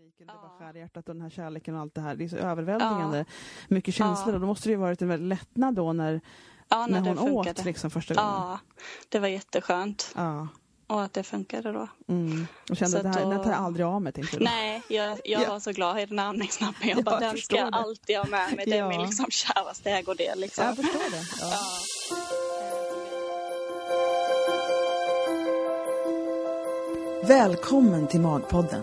skriken, det bara skär i hjärtat och den här kärleken och allt det här. Det är så överväldigande mycket känslor och då måste det ju varit en väldigt lättnad då när, Ja, när det hon funkade. åt liksom första gången. Ja, det var jätteskönt. Ja. Och att det funkade då. Mm. Och kände Så att det här, då- här tar jag aldrig av mig tänkte du? Nej, jag, jag Ja. var så glad i den här andningsnappen. Jag Ja, bara, jag den ska jag det. alltid ha med mig. Det är Ja. min liksom käraste ägodel. Liksom. Jag förstår det. Ja. Ja. Välkommen till Magpodden.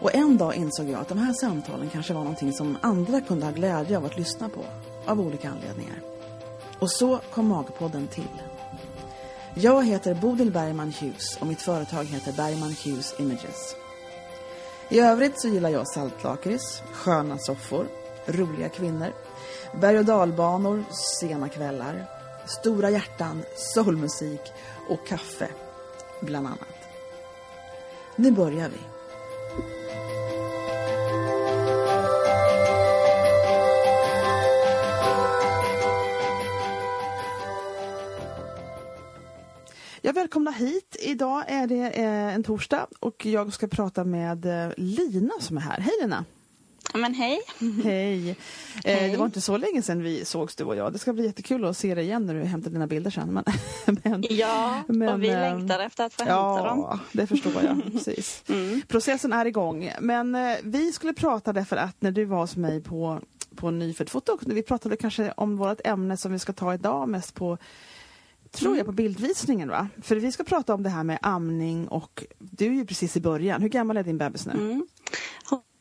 Och en dag insåg jag att de här samtalen kanske var någonting som andra kunde ha glädje av att lyssna på. Av olika anledningar. Och så kom Magpodden till. Jag heter Bodil Bergman Hughes och mitt företag heter Bergman Hughes Images. I övrigt så gillar jag saltlakrits, sköna soffor, roliga kvinnor, berg och dalbanor, sena kvällar, stora hjärtan, soulmusik och kaffe bland annat. Nu börjar vi. Jag välkomnar hit. Idag är det eh, en torsdag och jag ska prata med eh, Lina som är här. Hej Lina! Men hej. Hej! Eh, Hej. det var inte så länge sedan vi sågs du och jag. Det ska bli jättekul att se dig igen när du hämtar dina bilder sen. Men, men, Ja, Men, och vi ehm, längtar efter att få hämta dem. ja, det förstår jag. Precis. Mm. Processen är igång. Men vi skulle prata därför att när du var hos mig på, på Nyfött Foto, vi pratade kanske om vårt ämne som vi ska ta idag mest på Tror Mm. jag på bildvisningen va? För vi ska prata om det här med amning och du är ju precis i början. Hur gammal är din bebis nu? Mm.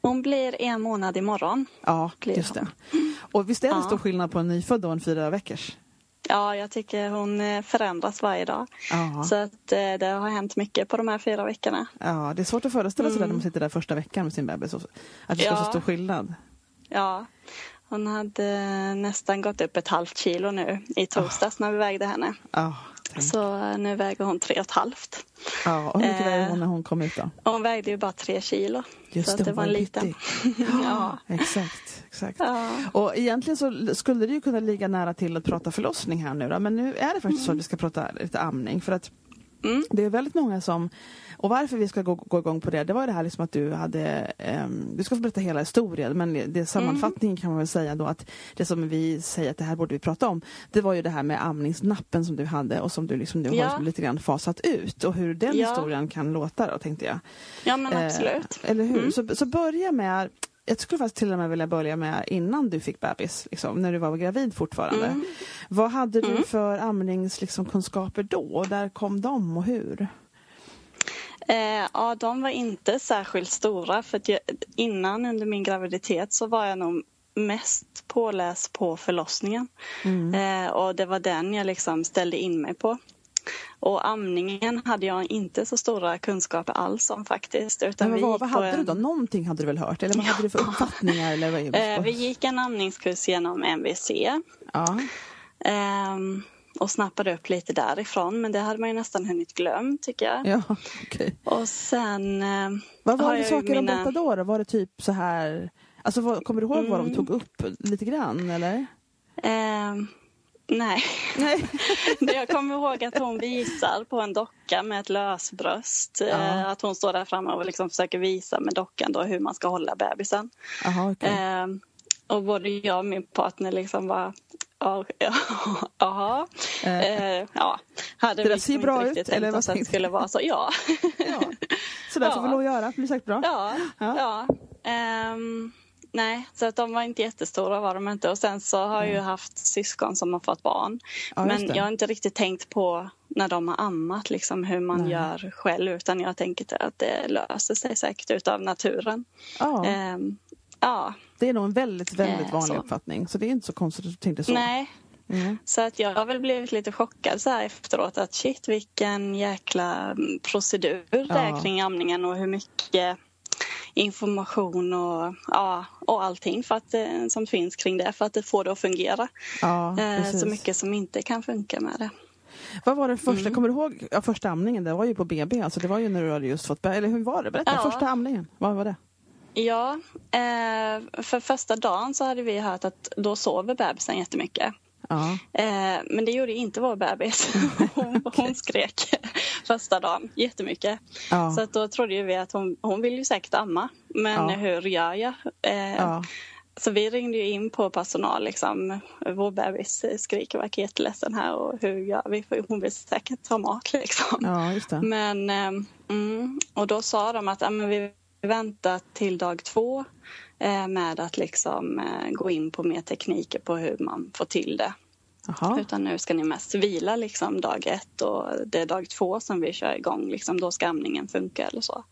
Hon- blir en månad imorgon. Ja, just det. Och visst är det Ja. stor skillnad på en nyfödd och en fyra veckors? Ja, jag tycker hon eh, förändras varje dag. Ja. Så att eh, det har hänt mycket på de här fyra veckorna. ja, det är svårt att föreställa sig det när Mm. man sitter där första veckan med sin bebis. Att det ska vara så Ja. stor skillnad. Ja, hon hade eh, nästan gått upp ett halvt kilo nu i torsdags när vi vägde henne. Tänk. Så eh, nu väger hon tre och ett halvt. ja och hur mycket Eh. väger hon när hon kom ut då? Hon vägde ju bara tre kilo. Just så det, det var en liten. ja. Exakt, exakt. Ja. Och egentligen så skulle det ju kunna ligga nära till att prata förlossning här nu då, men nu är det faktiskt så att vi ska prata lite amning för att Mm. det är väldigt många som, och varför vi ska gå, gå igång på det, det var det här liksom att du hade, ehm, du ska få berätta hela historien, men det sammanfattningen kan man väl säga då att det som vi säger att det här borde vi prata om, det var ju det här med amningsnappen som du hade och som du liksom nu har Ja. liksom lite grann fasat ut och hur den Ja. historien kan låta då tänkte jag. ja, men Eh, absolut. eller hur? Mm. Så, så börja med, jag skulle faktiskt till och med vilja börja med innan du fick bebis, liksom, när du var gravid fortfarande. Mm. Vad hade du Mm. för amningskunskaper liksom, då? Och där kom de och hur? Eh, ja, de var inte särskilt stora för jag, innan under min graviditet så var jag nog mest påläst på förlossningen. Mm. Eh, och det var den jag liksom ställde in mig på. Och amningen hade jag inte så stora kunskaper alls om faktiskt. Utan Men vad, vad hade du en- då? Någonting hade du väl hört? Eller vad hade du för uppfattningar? Eller vad, Eh, vi gick en amningskurs genom MVC. ja. ehm, och snappade upp lite därifrån. Men det hade man ju nästan hunnit glömt tycker jag. ja, okej. Och sen... Eh, Vad var det saker de mina- berättade då, då? Var det typ så här, alltså vad, kommer du ihåg vad de Mm. tog upp lite grann eller? Ehm, nej. Nej. Jag kommer ihåg att hon visar på en docka med ett lösbröst. Ja. Eh, Att hon står där framme och liksom försöker visa med dockan då hur man ska hålla bebisen. Jaha, okej. Ehm, och både jag och min partner liksom bara Ja, ja. Eh, Eh, ja. Hade det där ser bra ut, eller vad att det skulle vara så. Ja. ja. Så där får ja. vi lov att göra, det blir säkert bra. Ja, Ja. ja. Ehm, nej, så att de var inte jättestora var de inte. Och sen så har jag ju haft syskon som har fått barn. Ja, Men jag har inte riktigt tänkt på när de har ammat liksom hur man Nej. gör själv. Utan jag tänker att det löser sig säkert utav naturen. Ja. Ehm, ja, Det är nog en väldigt, väldigt Eh, vanlig så. uppfattning. Så det är inte så konstigt att du tänkte så. nej. Mm. Så att jag har väl blivit lite chockad så här efteråt att shit vilken jäkla procedur det Ja. är kring amningen och hur mycket information och, ja, och allting för att, eh, som finns kring det för att det får det att fungera. Ja, Eh, så mycket som inte kan funka med det. Vad var det första, Mm. kommer du ihåg ja, första amningen? Det var ju på BB, alltså det var ju när du hade just fått Eller hur var det? Berätta, Ja. första amningen, vad var det? Ja, eh, för första dagen så hade vi hört att då sover bebisen jättemycket. Ja, Eh, men det gjorde inte vår bebis. Hon, hon skrek första dagen jättemycket. ja, Så att då trodde vi att hon, hon vill ju säkert amma. Men Ja. hur gör jag? Eh, ja, Så vi ringde in på personal. Liksom. Vår bebis skriker verkar jätteledsen här och hur gör vi? För hon vill säkert ha mat liksom. Men, mm, och då sa de att men vi väntar till dag två eh, med att liksom eh, gå in på mer tekniker på hur man får till det. Jaha, Utan nu ska ni mest vila liksom dag ett och det är dag två som vi kör igång. Liksom, då ska amningen funka eller så.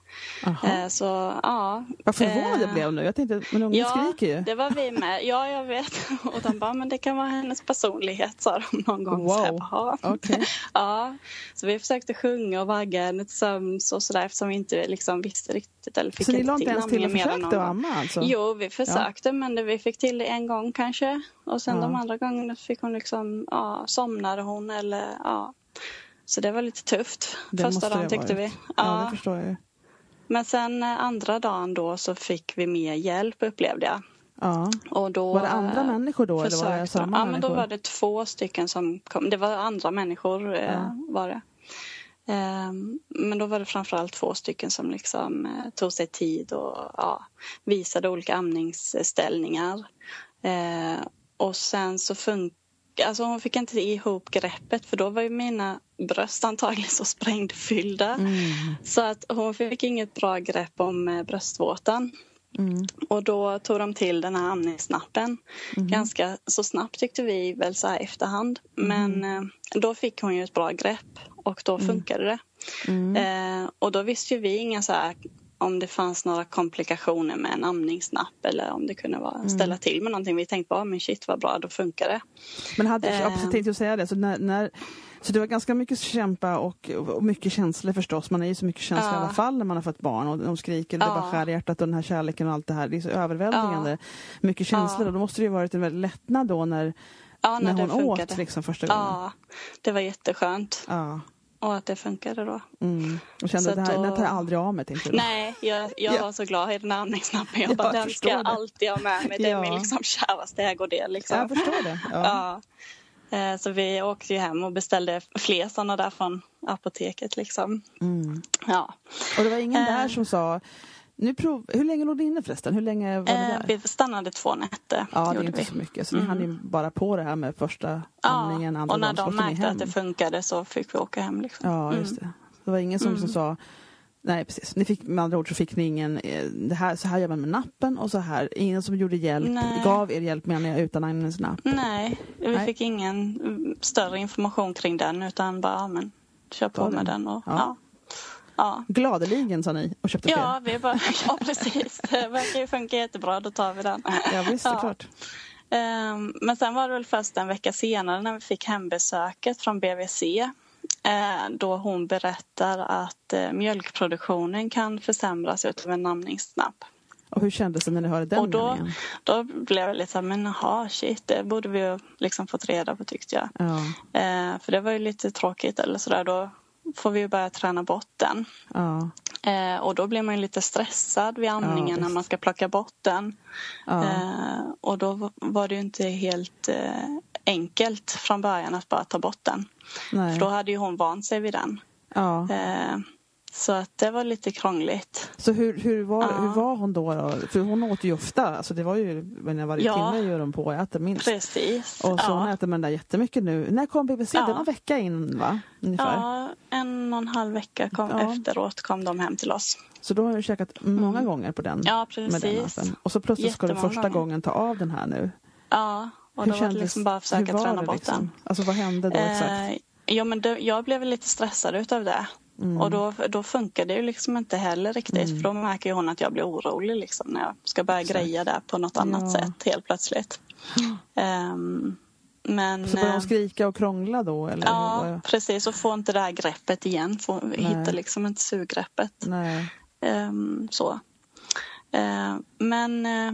Eh, så ja. Vad förvånad jag eh, blev nu. Jag tänkte, men ungen Ja, skriker ju. det var vi med. Ja, jag vet. Och de bara, men det kan vara hennes personlighet, sa de någon gång. Så Wow. bara, "Ja." Okej. Ja, så vi försökte sjunga och vagga henne till sömns och sådär eftersom vi inte liksom visste riktigt eller fick Så ni inte la inte ens till och försökte att amma alltså? Jo, vi försökte men det, vi fick till det en gång kanske. Och sen Ja. de andra gångerna fick hon liksom, ja, somnade hon eller ja. Så det var lite tufft Det första dagen tyckte varit. vi. Ja, Ja, det förstår jag men sen eh, andra dagen då så fick vi mer hjälp upplevde jag. Ja. Och då, Var det andra eh, människor då eller var det samma ja, men? Då var det två stycken som kom. Det var andra människor. Eh, Ja. var det. Ehm, men då var det framförallt två stycken som liksom eh, tog sig tid och ja, visade olika amningsställningar. Och sen så funkar Alltså hon fick inte ihop greppet för då var ju mina bröst antagligen så sprängfyllda. Mm. Så att hon fick inget bra grepp om eh, bröstvårtan. Mm. Och då tog de till den här amningssnappen Mhm. ganska så snabbt tyckte vi väl så här efterhand. Men eh, då fick hon ju ett bra grepp och då funkade det. Mm. Eh, och då visste ju vi inga så här om det fanns några komplikationer med en amningssnapp eller om det kunde vara ställa till med någonting. Vi tänkte bara, men shit vad bra, då funkar det. Men hade, jag Eh. precis tänkte att säga det, så, när, när, så det var ganska mycket kämpa och, och mycket känslor förstås. Man är ju så mycket känsla i Ja. alla fall när man har fått barn och de skriker och det Ja. bara skär i hjärtat och den här kärleken och allt det här. Det är så överväldigande. Mycket känslor Ja. och då måste det ju varit en väldig lättnad då när, Ja, när när, hon det åt liksom första gången. Ja, det var jätteskönt. Ja. Och att det funkade då. Mm. Och kände Så att det här, då- den tar jag aldrig av mig. Tänkte du. Nej, jag, jag Ja. var så glad i den här amningssnappen. Jag Ja, bara, jag den ska jag alltid ha med mig. Det är Ja. min liksom käraste ägodel. Liksom. Jag förstår det. Ja. Ja. Eh, Så vi åkte ju hem och beställde fler sådana där från apoteket. Liksom. Mm. Ja. Och det var ingen Eh. där som sa nu prov, Hur länge låg du inne förresten? Hur länge var Eh, där? Vi stannade två nätter. Ja, det är inte vi. så mycket. Så ni hann ju bara på det här med första Ja, amningen, andra och när de ni märkte att det funkade så fick vi åka hem. Liksom. Ja, just det. Det var ingen som, Mm. som sa Nej precis, ni fick, med andra ord så fick ni ingen, eh, det här, så här gör man med nappen och så här, ingen som gjorde hjälp, Nej. gav er hjälp menar jag utan Agnes napp. Nej, vi Nej. fick ingen mm, större information kring den utan bara, ja, men kör på med den. den. Och, Ja. ja. Ja. Gladeligen sa ni och köpte Ja, vi bara, ja, precis. Det verkar ju funka jättebra, då tar vi den. fler. Ja visst, Ja. såklart. Ehm, Men sen var det väl först en vecka senare när vi fick hembesöket från BVC eh, då hon berättar att eh, mjölkproduktionen kan försämras utav en amningssnapp. Och hur kändes det när ni hörde den Och då, meningen? då blev jag lite så här, men jaha, shit, det borde vi ju liksom fått reda på tyckte jag. Ja, Eh, för det var ju lite tråkigt eller sådär, då får vi ju börja träna bort den. ja, Eh, och då blir man lite stressad vid amningen när visst. man ska plocka bort den. ja. Eh, och då var det ju inte helt eh, enkelt från början att bara ta bort den. nej. För då hade ju hon vant sig vid den. Så att det var lite krångligt. Så hur, hur, var, Ja. hur var hon då, då? För hon åt ju ofta, alltså det var ju varje Ja. timme gör hon på att äta minst. Precis. Och så hon ja. äter med den där jättemycket nu. När kom BBC? Ja. Det var en vecka in va? Ungefär. ja, en och en halv vecka kom, Ja. efteråt kom de hem till oss. Så då har hon käkat många gånger på den. Ja, med den precis. appen. Och så plötsligt ska du första gången ta av den här nu. Ja, och då var det liksom bara att försöka hur träna bort liksom? den. Alltså vad hände då exakt? Eh, ja, men det, jag blev lite stressad utav det. Mm. Och då, då funkar det ju liksom inte heller riktigt. För då märker hon att jag blir orolig liksom, när jag ska börja Exakt. greja där på något annat Ja. sätt helt plötsligt. Ehm, men... Så började hon eh, skrika och krångla då? Eller Ja, precis. Och få inte det här greppet igen. Få, Nej. hitta liksom inte suggreppet. Nej. Ehm, så. Eh, men eh,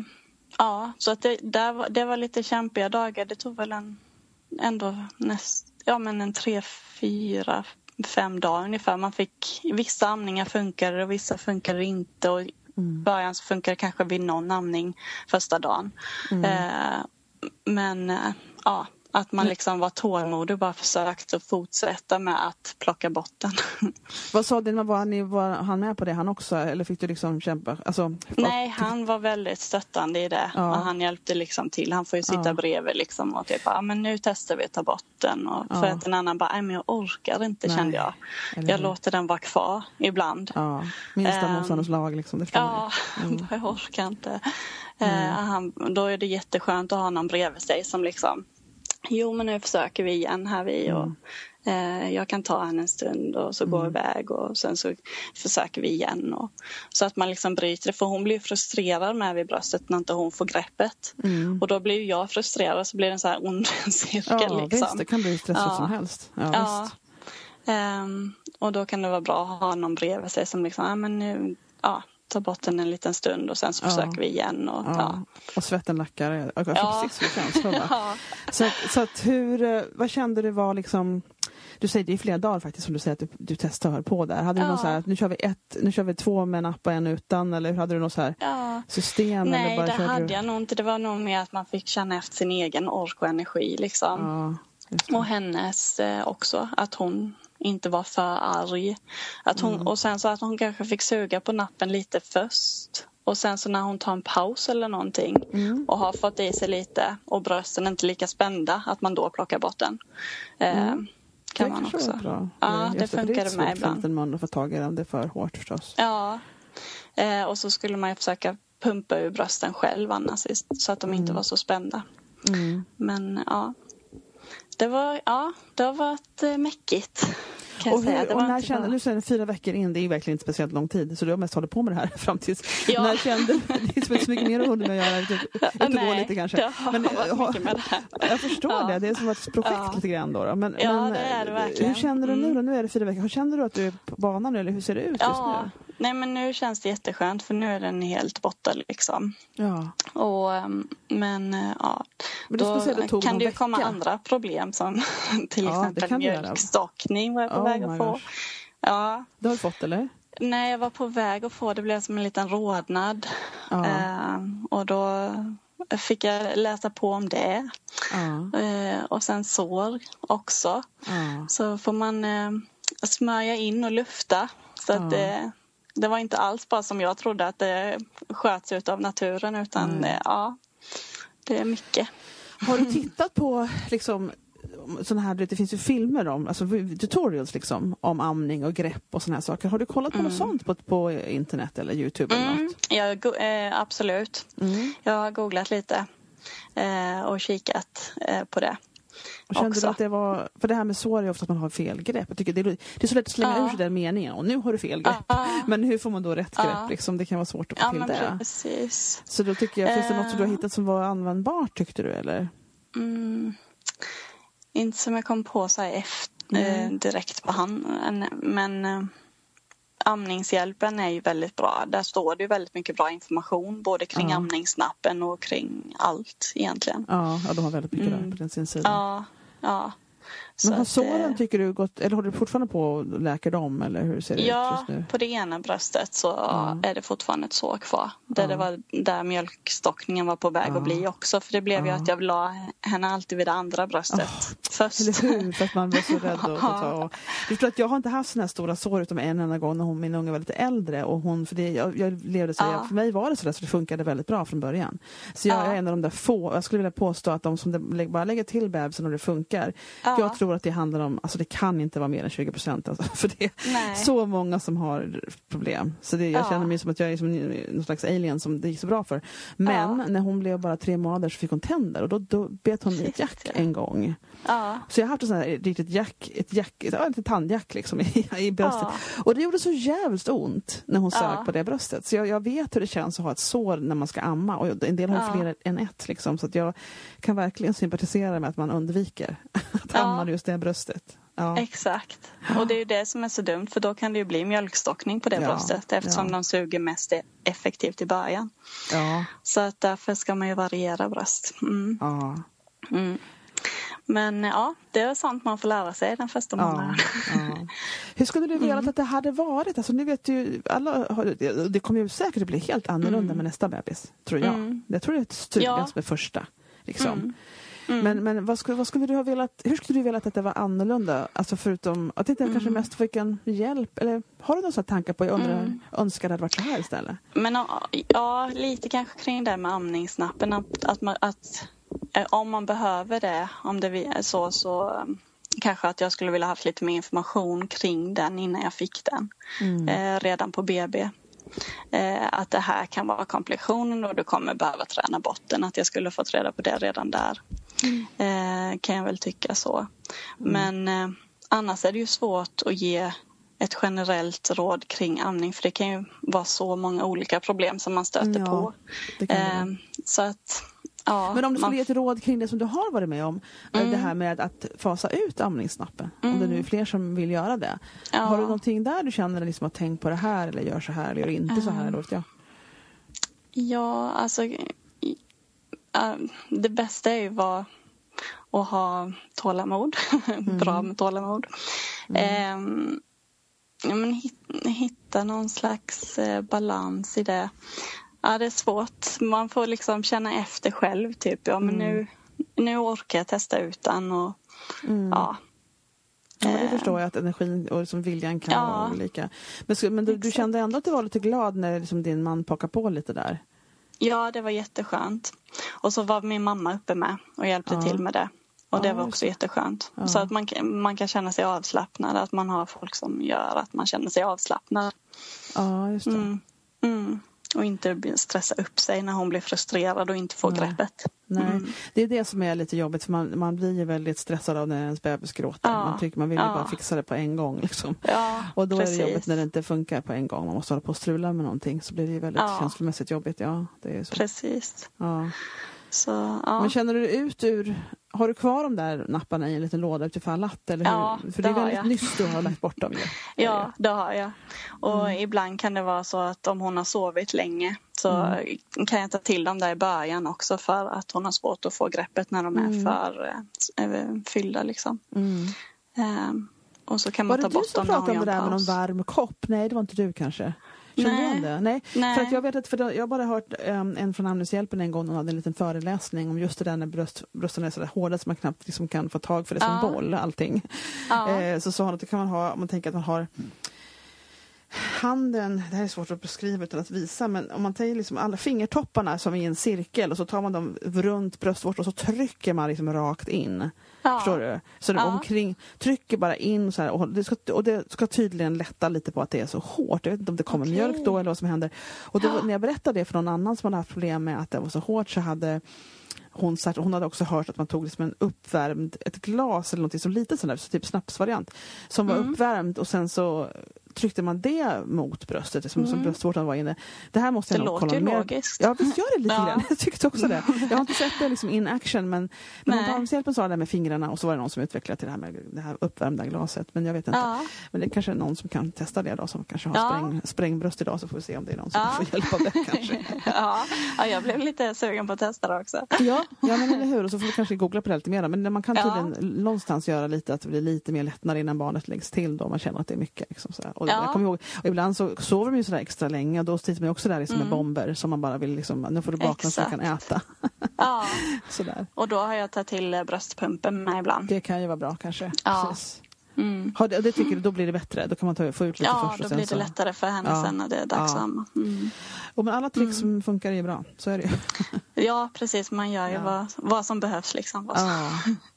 ja, så att det, där var, det var lite kämpiga dagar. Det tog väl en, ändå näst, ja, men en tre, fyra, fem dagar ungefär. Man fick, vissa amningar funkade och vissa funkade inte. Och i början så funkade det kanske vid någon amning första dagen. Eh, men eh, ja, att man liksom var tålmodig och bara försökte fortsätta med att plocka bort den. Vad sa din var, ni, var han med på det han också eller fick du liksom kämpa? Alltså, Nej, han var väldigt stöttande i det. Ja. Och han hjälpte liksom till. Han får ju sitta Ja. bredvid liksom och typ, ja men nu testar vi att ta bort den. Och för Ja. att en annan bara, men jag orkar inte Nej, kände jag. eller Jag låter den vara kvar ibland. Ja, minsta Ehm, motståndarens lag liksom. Det Ja. Mm. jag orkar inte. Eh, han, då är det jätteskönt att ha någon bredvid sig som liksom Jo men nu försöker vi igen här vi och Mm. eh, jag kan ta henne en stund och så går iväg och sen så försöker vi igen. Och, så att man liksom bryter det för hon blir frustrerad med vid bröstet när inte hon får greppet. Mm. Och då blir jag frustrerad så blir det en så här ond cirkel. Ja, liksom. visst. Det kan bli stressigt Ja. som helst. Ja, Ja. Ehm, och då kan det vara bra att ha någon bredvid sig som liksom, ja men nu, ja, ta bort den en liten stund och sen så Ja. försöker vi igen. Och, ja. Ja. Och svetten lackar. Jag fick Ja. va? Ja. Så, så att hur, eh, vad kände du var liksom du säger det är flera dagar faktiskt som du säger att du, du testar på där. Hade du Ja. någon så här, nu kör vi ett, nu kör vi två med en app och en utan eller hade du något så här Ja. system? eller Nej, bara det hade du? jag nog inte. Det var nog mer att man fick känna efter sin egen ork och energi. Liksom. Ja. Och hennes eh, också. Att hon inte var för arg. Att hon, Mm. Och sen så att hon kanske fick suga på nappen lite först. Och sen så när hon tar en paus eller någonting Mm. och har fått i sig lite och brösten inte lika spända, att man då plockar bort den. Eh, Mm. Kan det man också. bra. Ja, Just det är funkade svårt med ibland. liten mun att få tag i den. Det är för hårt förstås. Ja. Eh, och så skulle man ju försöka pumpa ur brösten själv annars så att de inte var så spända. Mm. Men ja, det var, ja, det har varit eh, mäckigt. Kan Och, hur, och när kände, nu det fyra veckor in, det är ju verkligen inte speciellt lång tid så du har mest hållit på med det här fram tills... Ja. När kände du, det är inte så mycket mer att hålla med att göra, ut, ut och gå lite kanske. Men, varit ha-. Jag förstår Ja. det, det är som ett projekt Ja. lite grann då. då. Men, Ja, men, det är det eh, verkligen. Hur känner du nu Mm. då? Nu är det fyra veckor. Hur känner du att du är på banan nu eller hur ser det ut just nu? Nej men nu känns det jätteskönt för nu är den helt borta liksom. Ja. Och, ehm, men eh, ja, Men då det kan det ju komma andra problem som till Ja, exempel mjölkstockning var jag på Oh väg att få. gosh. Ja, Det har du fått eller? Nej, jag var på väg att få det. blev som en liten rodnad. Ja. Eh, och då fick jag läsa på om det. Ja. Eh, och sen sår också. ja. Så får man eh, smörja in och lufta. Så att det, det var inte alls bara som jag trodde att det sköts ut av naturen utan Mm. ja, det är mycket. Har du tittat på liksom sådana här, det finns ju filmer om, alltså tutorials liksom, om amning och grepp och såna här saker. Har du kollat på något sånt på, på internet eller Youtube eller Mm, något? jag, eh, absolut. Mm. Jag har googlat lite eh, och kikat eh, på det. Och kände också. du att det var, för det här med sår är ofta att man har fel grepp. Jag tycker det, är, det är så lätt att slänga Ja. ur sig den meningen och nu har du fel grepp. Ja. Men hur får man då rätt Ja. grepp? Liksom? Det kan vara svårt att få till det. precis. Så då tycker jag, finns det något som du har Eh. hittat som var användbart tyckte du eller? Mm, inte som jag kom på så här efter, eh, Nej. direkt på hand. Men eh, amningshjälpen är ju väldigt bra. Där står det väldigt mycket bra information både kring Ja. amningsnappen och kring allt egentligen. Ja, ja de har väldigt mycket Mm. där på sin sida. Ja, ja. Men har såren eh, tycker du gått, eller håller du fortfarande på och läker dem eller hur ser det ut Ja, just nu? på det ena bröstet så Ja. är det fortfarande ett sår kvar. Där, Ja. det var, där mjölkstockningen var på väg Ja. att bli också. För det blev ju att jag la henne alltid vid det andra bröstet först. Eller hur? För att man blir så rädd. Och, och, och, du att jag har inte haft såna här stora sår utom en enda gång när hon, min unge var lite äldre. Och hon, för det, jag, jag levde så, Ja. jag, för mig var det så där så det funkade väldigt bra från början. Så jag, Ja. jag är en av de där få, jag skulle vilja påstå att de som bara lägger till bebisen och det funkar. Ja. Jag tror att det handlar om, alltså det kan inte vara mer än 20 procent. Alltså, för det är Nej. så många som har problem. Så det, jag Ja. känner mig som att jag är som någon slags alien som det gick så bra för. Men Ja. när hon blev bara tre månader så fick hon tänder och då, då bet hon i ett jack ja. en gång. Ja. Så jag har haft ett sånt här riktigt jack, ett jack, ett, ja, ett tandjack liksom i, i bröstet. Och det gjorde så jävligt ont när hon sög på det bröstet. Så jag, jag vet hur det känns att ha ett sår när man ska amma. Och en del har ju fler än ett liksom. Så att jag kan verkligen sympatisera med att man undviker att amma just det bröstet. Ja. exakt. Och det är ju det som är så dumt för då kan det ju bli mjölkstockning på det Ja, bröstet eftersom ja. de suger mest effektivt i början. Ja, Så att därför ska man ju variera bröst. Mm. ja, Mm. Men ja, det är sånt man får lära sig den första månaden. ja. Hur skulle du Mm. velat att det hade varit? Alltså, nu vet ju alla, det- kommer ju säkert att bli helt annorlunda med nästa bebis, tror jag. Mm. Jag tror det är tydligast Ja. med första. Liksom. Mm. Men, men vad, skulle, vad skulle du ha velat, hur skulle du velat att det var annorlunda? Alltså förutom att inte kanske Mm. mest fick en hjälp? Eller har du några tankar på, jag undrar, Mm. önskar det hade varit så här istället? Men ja, lite kanske kring det med amningsnappen. Att, att, man, att eh, om man behöver det, om det är så, så kanske att jag skulle vilja haft lite mer information kring den innan jag fick den. Mm. Eh, redan på BB. Eh, att det här kan vara komplikationen och du kommer behöva träna bort den. Att jag skulle fått reda på det redan där. Eh, kan jag väl tycka så. Men eh, annars är det ju svårt att ge ett generellt råd kring amning för det kan ju vara så många olika problem som man stöter Ja, på. Eh, så att, ja. Men om du skulle man- ge ett råd kring det som du har varit med om, Mm. det här med att fasa ut amningsnappen, om det nu är fler som vill göra det. Ja. Har du någonting där du känner liksom att tänk på det här eller gör så här eller gör inte så här? Mm. Vet jag. Ja, alltså det bästa är ju var att ha tålamod. Bra med tålamod. Ehm, ja, men hit- hitta någon slags eh, balans i det. Ja, det är svårt. Man får liksom känna efter själv. Typ. Ja, men nu, nu orkar jag testa utan. Och, ja. Ja, men det Eh, förstår jag att energin och liksom viljan kan Ja. vara olika. Men, men du, du kände ändå att du var lite glad när liksom din man plockade på lite där? Ja, det var jätteskönt. Och så var min mamma uppe med och hjälpte Ja. till med det. Och det Ja, var också jätteskönt. Ja. Så att man, kan- man kan känna sig avslappnad, att man har folk som gör att man känner sig avslappnad. Ja, just det. Mm. Mm. Och inte stressa upp sig när hon blir frustrerad och inte får Nej. greppet. Nej, Mm. det är det som är lite jobbigt för man, man blir ju väldigt stressad av när ens bebis gråter. Ja. Man, tycker, man vill ju Ja. bara fixa det på en gång. Liksom. Ja, Och då precis. är det jobbigt när det inte funkar på en gång. Man måste hålla på och strula med någonting. Så blir det ju väldigt Ja. känslomässigt jobbigt. Ja, det är så. Precis. Ja. Så, ja. Men känner du ut ur... Har du kvar de där napparna i en liten låda utifall att? Eller hur? Ja, För det är det väldigt jag. nyss du har lagt bort dem ju. Ja, det har jag. Och Mm. ibland kan det vara så att om hon har sovit länge så Mm. kan jag ta till dem där i början också för att hon har svårt att få greppet när de är Mm. för eh, fyllda liksom. Ehm, och så kan Var man det ta du bort som dem när hon pratade om det gör där med någon paus. varm kopp? Nej, det var inte du kanske? Kände du Nej. igen det? Nej. Nej. För att jag vet att, för jag har bara hört um, en från Amningshjälpen en gång, hon hade en liten föreläsning om just det där när bröst, brösten är så där hårda så man knappt liksom kan få tag för det som Ja. boll, allting. Ja. Eh, så sa hon att det kan man ha om man tänker att man har handen, det här är svårt att beskriva utan att visa, men om man tar liksom alla fingertopparna som i en cirkel och så tar man dem runt bröstvårtan och så trycker man liksom rakt in. Ja. Förstår du? Så Ja. omkring, trycker bara in så här, och det, ska, och det ska tydligen lätta lite på att det är så hårt. Jag vet inte om det kommer Okej. mjölk då eller vad som händer. Och då, Ja. när jag berättade det för någon annan som hade haft problem med att det var så hårt så hade hon, sagt, hon hade också hört att man tog liksom en uppvärmd, ett glas eller något som litet sånt där, så typ snapsvariant, som var Mm. uppvärmd och sen så tryckte man det mot bröstet som, som Mm. bröstvårtan var inne. Det här måste jag Det nog låter kolla ju mer. logiskt. Ja visst gör det lite Ja. grann. Jag tyckte också det. Jag har inte sett det liksom in action men, men Nej. Damshjälpen sa det där med fingrarna och så var det någon som utvecklade till det här med det här uppvärmda glaset. Men jag vet inte. Ja. Men det är kanske är någon som kan testa det då som kanske har Ja. spräng, sprängbröst idag så får vi se om det är någon som Ja. får hjälp av det kanske. ja. ja, jag blev lite sugen på att testa det också. Ja, ja men eller hur. Och så får vi kanske googla på det lite mer. Men man kan tydligen någonstans göra lite att det blir lite mer lättnad innan barnet läggs till då man känner att det är mycket. Liksom, sådär. Och Ja. jag kommer ihåg, och ibland så sover de ju sådär extra länge och då sliter man ju också där liksom med Mm. bomber som man bara vill liksom, nu får du vakna så du kan äta. Ja. sådär. Och då har jag tagit till bröstpumpen med ibland. Det kan ju vara bra kanske. Ja. Precis. Mm. Har det, tycker du, då blir det bättre? Då kan man ta, få ut lite Ja, först då och sen blir det lättare för henne Ja. sen när det är dags Ja. Mm. Och men alla tricks som funkar är ju bra, så är det ju. Ja, precis. Man gör ju Ja. vad, vad som behövs. Liksom. Vad som, Ja.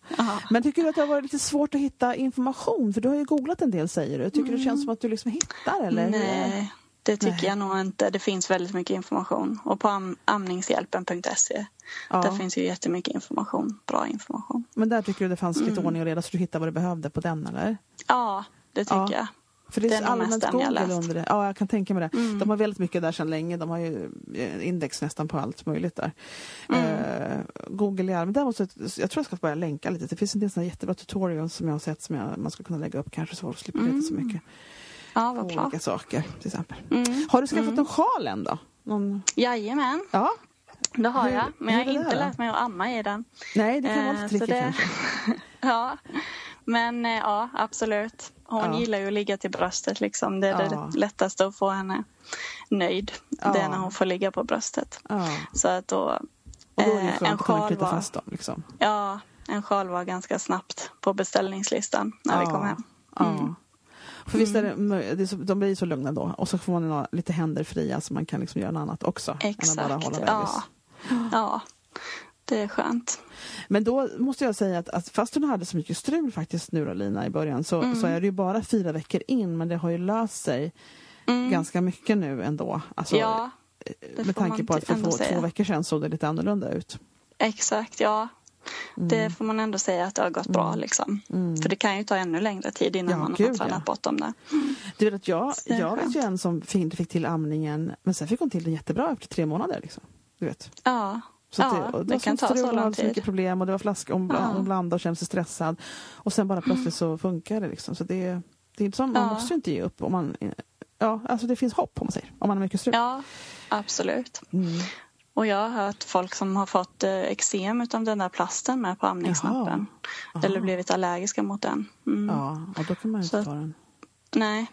ja. Men tycker du att det har varit lite svårt att hitta information? För du har ju googlat en del säger du. Tycker du det känns som att du liksom hittar eller? Nej, det tycker Nej. jag nog inte. Det finns väldigt mycket information. Och på am- amningshjälpen.se Ja. där finns ju jättemycket information. Bra information. Men där tycker du det fanns lite Mm. ordning och reda så du hittade vad du behövde på den eller? Ja, det tycker Ja. jag. För det är, Det är så allmänt Google under det. Ja, jag kan tänka mig det. Mm. De har väldigt mycket där sedan länge. De har ju eh, index nästan på allt möjligt där. Mm. Eh, Google i allmänhet. Däremot så, jag tror jag ska börja länka lite. Det finns en del såna jättebra tutorials som jag har sett som jag, man ska kunna lägga upp kanske så folk slipper veta så Mm. mycket. Ja, vad bra. olika saker till exempel. Mm. Har du skaffat Mm. en sjal än då? Någon... Jajamän, Ja? det har jag. Men jag har inte lärt mig att amma i den. Nej, det kan vara Eh, lite tricky det-. Ja, men eh, ja, absolut. Hon Ja. gillar ju att ligga till bröstet liksom. Det är Ja. det lättaste att få henne nöjd. Ja. Det är när hon får ligga på bröstet. Så att då... Och då är det eh, skönt en att sjal knyta var, fast dem. Liksom. Ja, en sjal var ganska snabbt på beställningslistan när vi kom hem. Mm. För visst är det, mö- det är så, de blir så lugna då och så får man ha lite händer fria så man kan liksom göra något annat också. Än att Exakt. bara hålla bebis. Ja. ja, det är skönt. Men då måste jag säga att, att fast hon hade så mycket strul faktiskt nu då Lina i början så, Mm. så är det ju bara fyra veckor in men det har ju löst sig Mm. ganska mycket nu ändå. Alltså, ja, det med tanke på att för ändå två, två veckor sedan såg det lite annorlunda ut. exakt. Ja, Mm. det får man ändå säga att det har gått bra. Liksom. Mm. För det kan ju ta ännu längre tid innan Ja, man gud, har tränat ja. bort dem där. Du vet att jag, det jag vet ju en som fick- inte fick till amningen men sen fick hon till den jättebra efter tre månader. Liksom. Du vet. Ja, Så ja det, var kan ta så lång hade så mycket tid. problem och det var flaska, hon, bla, Ja. hon blandade och kände sig stressad. Och sen bara plötsligt så funkar det liksom. Så det, det är inte som, man Ja. måste ju inte ge upp om man Ja, alltså det finns hopp om man säger. Om man har mycket strul. Ja, absolut. Mm. Och jag har hört folk som har fått eh, eksem utav den där plasten med på amningsnappen. Eller blivit allergiska mot den. Mm. Ja, och då kan man ju inte ta den. Nej,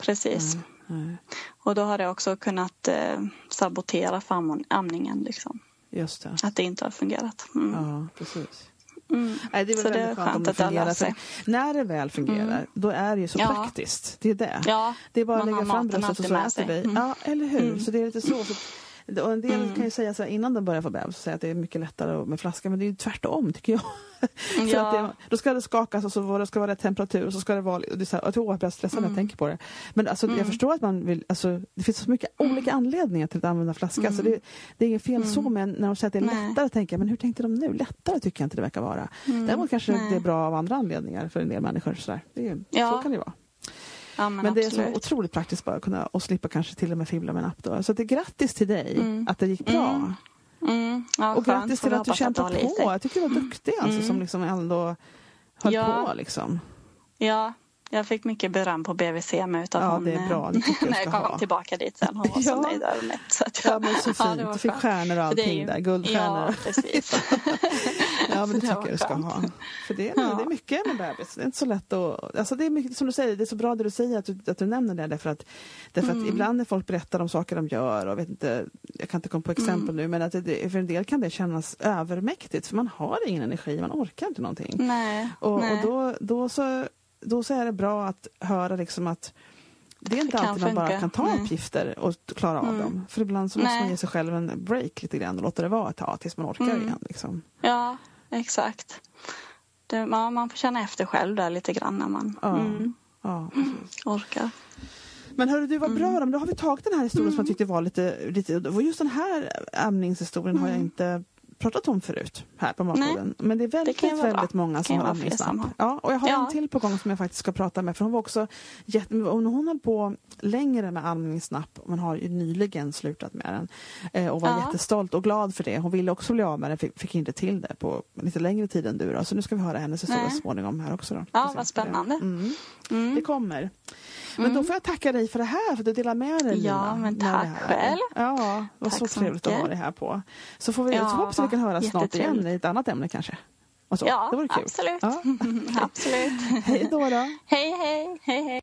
precis. Nej, Och då har det också kunnat eh, sabotera för am- amningen. Liksom. just det. Att det inte har fungerat. Mm. Ja, precis. Mm. Nej, det är väl Så det är väldigt skönt skönt att det fungerar. sig. när det väl fungerar, Mm. då är det ju så Ja. praktiskt. Det är det. Ja, Det är bara att lägga fram bröstet och så äter vi. Mm. Ja, eller hur? Mm. Så det är lite så. så och en del Mm. kan ju säga så här innan de börjar få bebis, säga att det är mycket lättare med flaska, men det är ju tvärtom tycker jag. Ja. att det, då ska det skakas och så det ska vara rätt temperatur och så ska det vara... Och det är så här, jag tror jag blir stressad när jag Mm. tänker på det. Men alltså, jag Mm. förstår att man vill... Alltså, det finns så mycket olika anledningar till att använda flaska. Så det, det är inget fel så, Mm. men när de säger att det är Nej. lättare, tänker jag, men hur tänkte de nu? Lättare tycker jag inte det verkar vara. Mm. Däremot kanske Nej. det är bra av andra anledningar för en del människor. Så, där. Det är, Ja. så kan det vara. Ja, men, Men, det är så otroligt praktiskt bara att kunna och slippa kanske till och med fibbla med en app då. Så det är grattis till dig Mm. att det gick bra. Mm. Mm. Ja, Och skönt. grattis till att du i på. sig. Jag tycker du var duktig alltså Mm. som liksom ändå höll Ja. på liksom. Ja, jag fick mycket beröm på BVC med utav Ja, hon, det är bra. Det jag när jag kom ha. tillbaka dit sen. Hon var så Ja. nöjd och mätt. Så att Ja jag, men så Ja, fint. var du fick stjärnor och allting ju- där. Guldstjärnor. Ja, precis. Ja men det Det tycker jag du ska ha. För det är, Ja. det är mycket med bebis. Det är inte så lätt att... Alltså det är mycket, som du säger, det är så bra det du säger att du, att du nämner det därför att, därför att Mm. ibland när folk berättar om saker de gör och vet inte, jag kan inte komma på exempel Mm. nu men att det, för en del kan det kännas övermäktigt för man har ingen energi, man orkar inte någonting. Nej, Och, nej. och då, då, så, då så är det bra att höra liksom att det är inte kan alltid man bara kan ta Nej. uppgifter och klara av Mm. dem. För ibland så måste Nej. man ge sig själv en break lite grann och låta det vara ett tag tills man orkar Mm. igen. Liksom. Ja, exakt. Det, ja, man får känna efter själv där lite grann när man Ja. mm, Ja, orkar. Men hörru du, vad bra Mm. då. Då har vi tagit den här historien som jag tyckte var lite, lite... Just den här amningshistorien har jag Mm. inte pratat om förut här på Matpodden. Men det är väldigt, Det väldigt bra. många som har har. Ja, och jag har Ja. en till på gång som jag faktiskt ska prata med. För hon var också jätte... Hon höll på längre med amningsnapp. Man har ju nyligen slutat med den. Eh, och var Ja. jättestolt och glad för det. Hon ville också bli av med den, fick, fick inte till det på lite längre tid än du. Då. Så nu ska vi höra hennes historia så småningom här också. Då. Ja, vad spännande. Mm. Mm. Det kommer. Men då får jag tacka dig för det här, för att du delar med dig Ja, Lina, men tack själv. Ja, det var Tack så så trevligt att mycket. ha dig här på. Så får vi, Ja, så hoppas vi kan höra snart igen i ett annat ämne kanske. Ja, det vore kul. absolut. Ja. absolut. Hej då. då. Hej, hej, hej, hej.